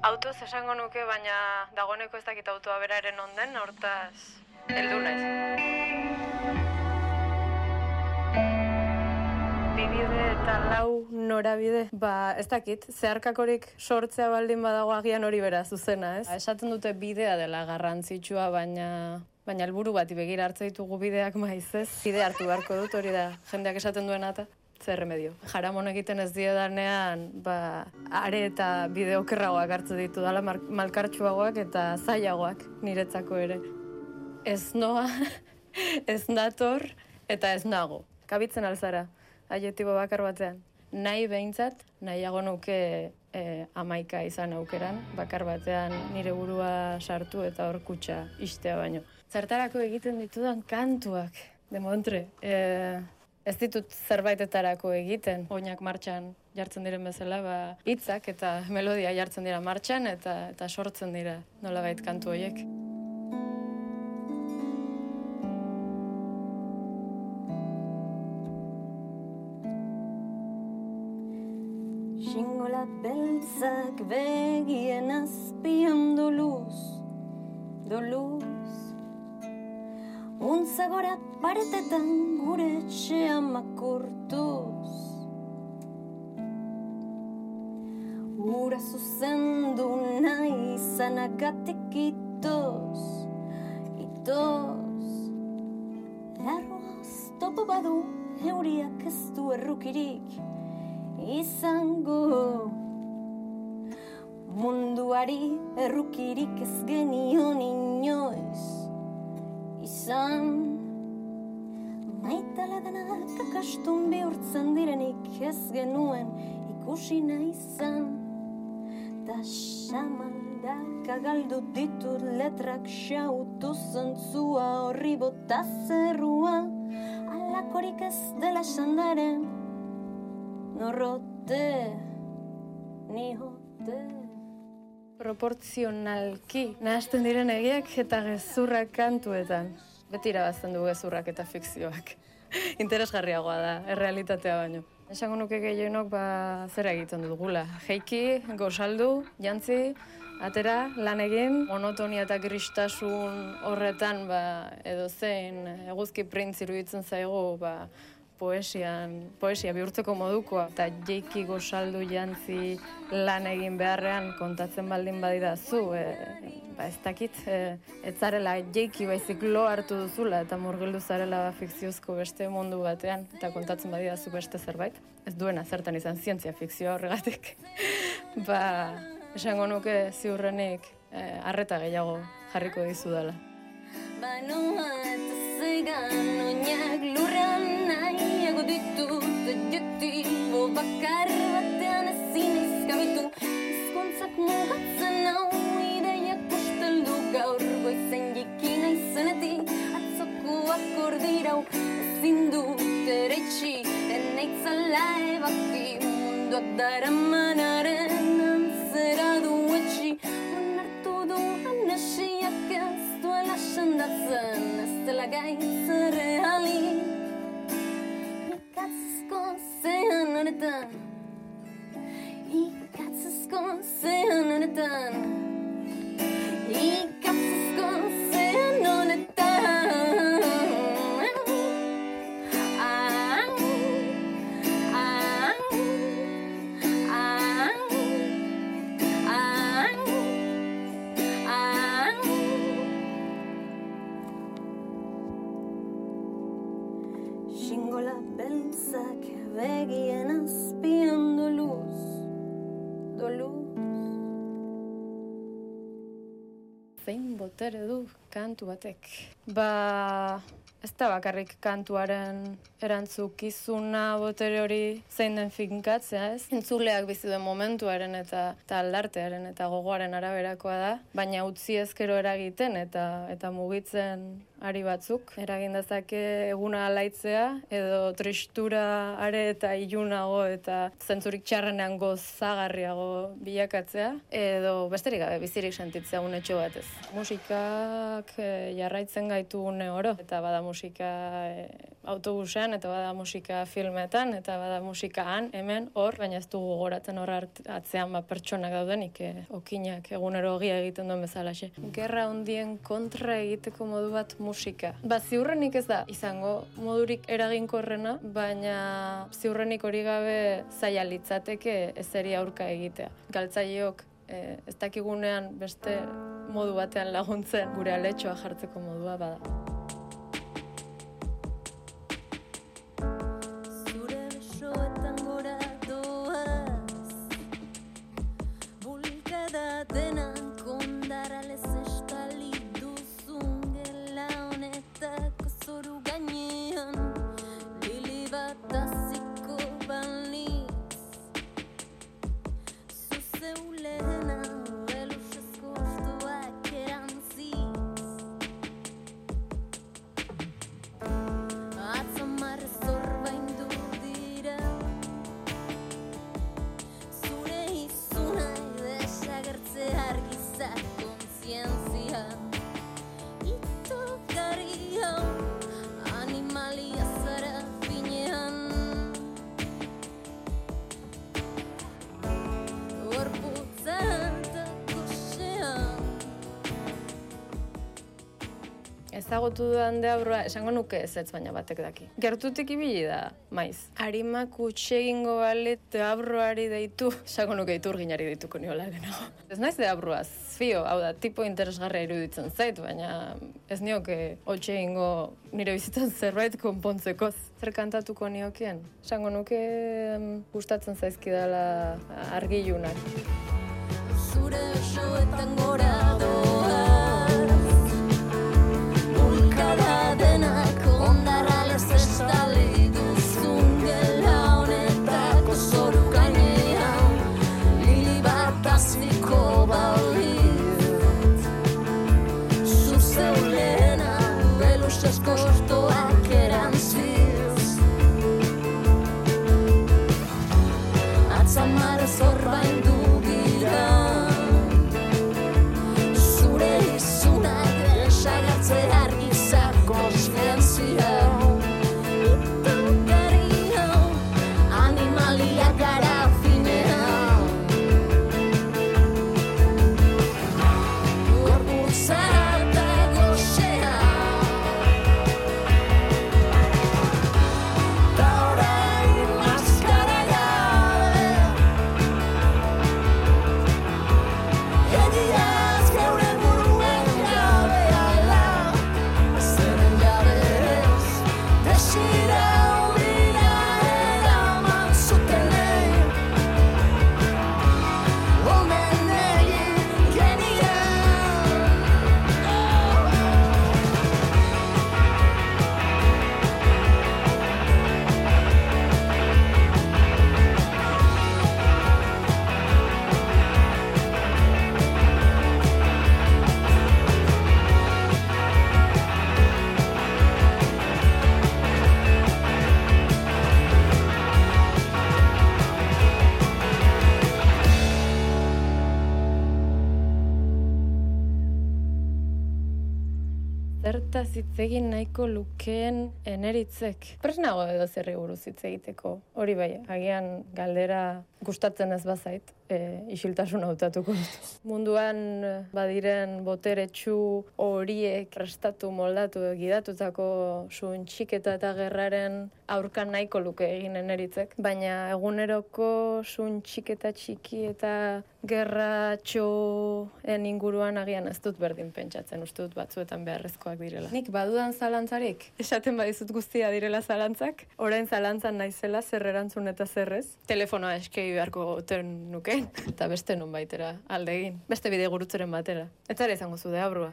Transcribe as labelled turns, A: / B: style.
A: Autoz esango nuke, baina dagoeneko ez dakit autoa beraren onden, hortaz, heldu naiz. Bibide eta lau norabide, ba, ez dakit, zeharkakorik sortzea baldin badago agian hori bera zuzena, ez? Esaten dute bidea dela garrantzitsua, baina baina helburu bati begira hartze ditugu bideak maiz, ez? Bide hartu beharko dut hori da, jendeak esaten duena eta zer remedio. Jaramon egiten ez diedanean, ba, are eta bide okerragoak hartze ditu dala malkartsuagoak eta zailagoak niretzako ere. Ez noa, ez nator eta ez nago. Kabitzen alzara, adjetibo bakar batean. Nahi behintzat, nahiago nuke e, amaika izan aukeran, bakar batean nire burua sartu eta hor kutsa istea baino. Zertarako egiten ditudan kantuak, de Montre. E, ez ditut zerbaitetarako egiten, oinak martxan jartzen diren bezala, ba, hitzak eta melodia jartzen dira martxan eta eta sortzen dira nolabait kantu horiek.
B: Xingola beltzak begien azpian doluz, doluz Untza gora paretetan gure etxea makurtuz Ura zuzendu nahi izanagatik itoz, itoz Larroaz topo badu euriak ez du errukirik izango Munduari errukirik ez genion inoiz izan Maitala denak akastun bihurtzen direnik ez genuen ikusi nahi izan. Ta xamandak agaldu ditut letrak xautu zentzua horri bota zerrua. Alakorik ez dela sandaren norrote ni hote
A: Proportzionalki nahasten diren egiak eta gezurrak kantuetan. Beti irabazten du gezurrak eta fikzioak. Interesgarriagoa da, errealitatea baino. Esango nuke gehienok ba, zer egiten dugula. Jeiki, gozaldu, jantzi, atera, lan egin, monotonia eta gristasun horretan ba, edo zein eguzki printz iruditzen zaigu ba, poesian, poesia bihurtzeko modukoa. Eta jeiki gozaldu jantzi lan egin beharrean kontatzen baldin badidazu, e, ba ez dakit, e, ez zarela jeiki baizik lo hartu duzula eta murgildu zarela fikziozko beste mundu batean eta kontatzen badidazu beste zerbait. Ez duena zertan izan zientzia fikzioa horregatik. ba, esango nuke ziurrenik e, arreta gehiago jarriko dizu dela.
B: Banoa eta zegan oinak ditut Adjektibo bakar batean beltzak begien azpian doluz, doluz.
A: Zein botere du kantu batek? Ba, ez da bakarrik kantuaren erantzukizuna botere hori zein den finkatzea, ez? Entzuleak bizi duen momentuaren eta, eta aldartearen eta gogoaren araberakoa da, baina utzi ezkero eragiten eta eta mugitzen ari batzuk. Eragin dezake eguna alaitzea, edo tristura are eta ilunago eta zentzurik txarrenean gozagarriago bilakatzea, edo besterik gabe bizirik sentitzea unetxo batez. Musikak e, jarraitzen gaitu une oro, eta bada musika e, autobusean, eta bada musika filmetan, eta bada musika han, hemen, hor, baina ez dugu goratzen hor atzean ba, pertsonak daudenik, e, okinak egunero egiten duen bezalaxe. Gerra hondien kontra egiteko modu bat musika. Ba, ziurrenik ez da, izango modurik eraginkorrena, baina ziurrenik hori gabe zaila litzateke ezeri aurka egitea. Galtzaileok e, ez dakigunean beste modu batean laguntzen gure aletxoa jartzeko modua bada. Ezagutu dudan deabrua, esango nuke ez ez baina batek daki. Gertutik ibili da, maiz. Arimak utxegingo balet deabruari deitu, esango nuke iturginari deituko niola lehenago. Ez naiz deabruaz, fio, hau da, tipo interesgarra iruditzen zait, baina ez nioke utxegingo nire bizitzen zerbait konpontzeko. Zer kantatuko niokien? Esango nuke gustatzen zaizkidala argilunak. Zure esoetan gora ali a cara. Hitz egin nahiko lukeen eneritzek. Presnago edo zerri buruz hitz egiteko. Hori bai, agian galdera gustatzen ez bazait, e, isiltasun hautatuko dut. Munduan e, badiren boteretsu horiek prestatu moldatu gidatutako zuen txiketa eta gerraren aurkan nahiko luke egin eneritzek. Baina eguneroko zuen txiketa txiki eta gerratxoen inguruan agian ez dut berdin pentsatzen, uste dut batzuetan beharrezkoak direla. Nik badudan zalantzarik, esaten badizut guztia direla zalantzak, orain zalantzan naizela zer erantzun eta zerrez. Telefonoa eskei beharko goten nuke, eta beste nun baitera alde egin. Beste bide gurutzeren batera. Ez izango zu deabrua.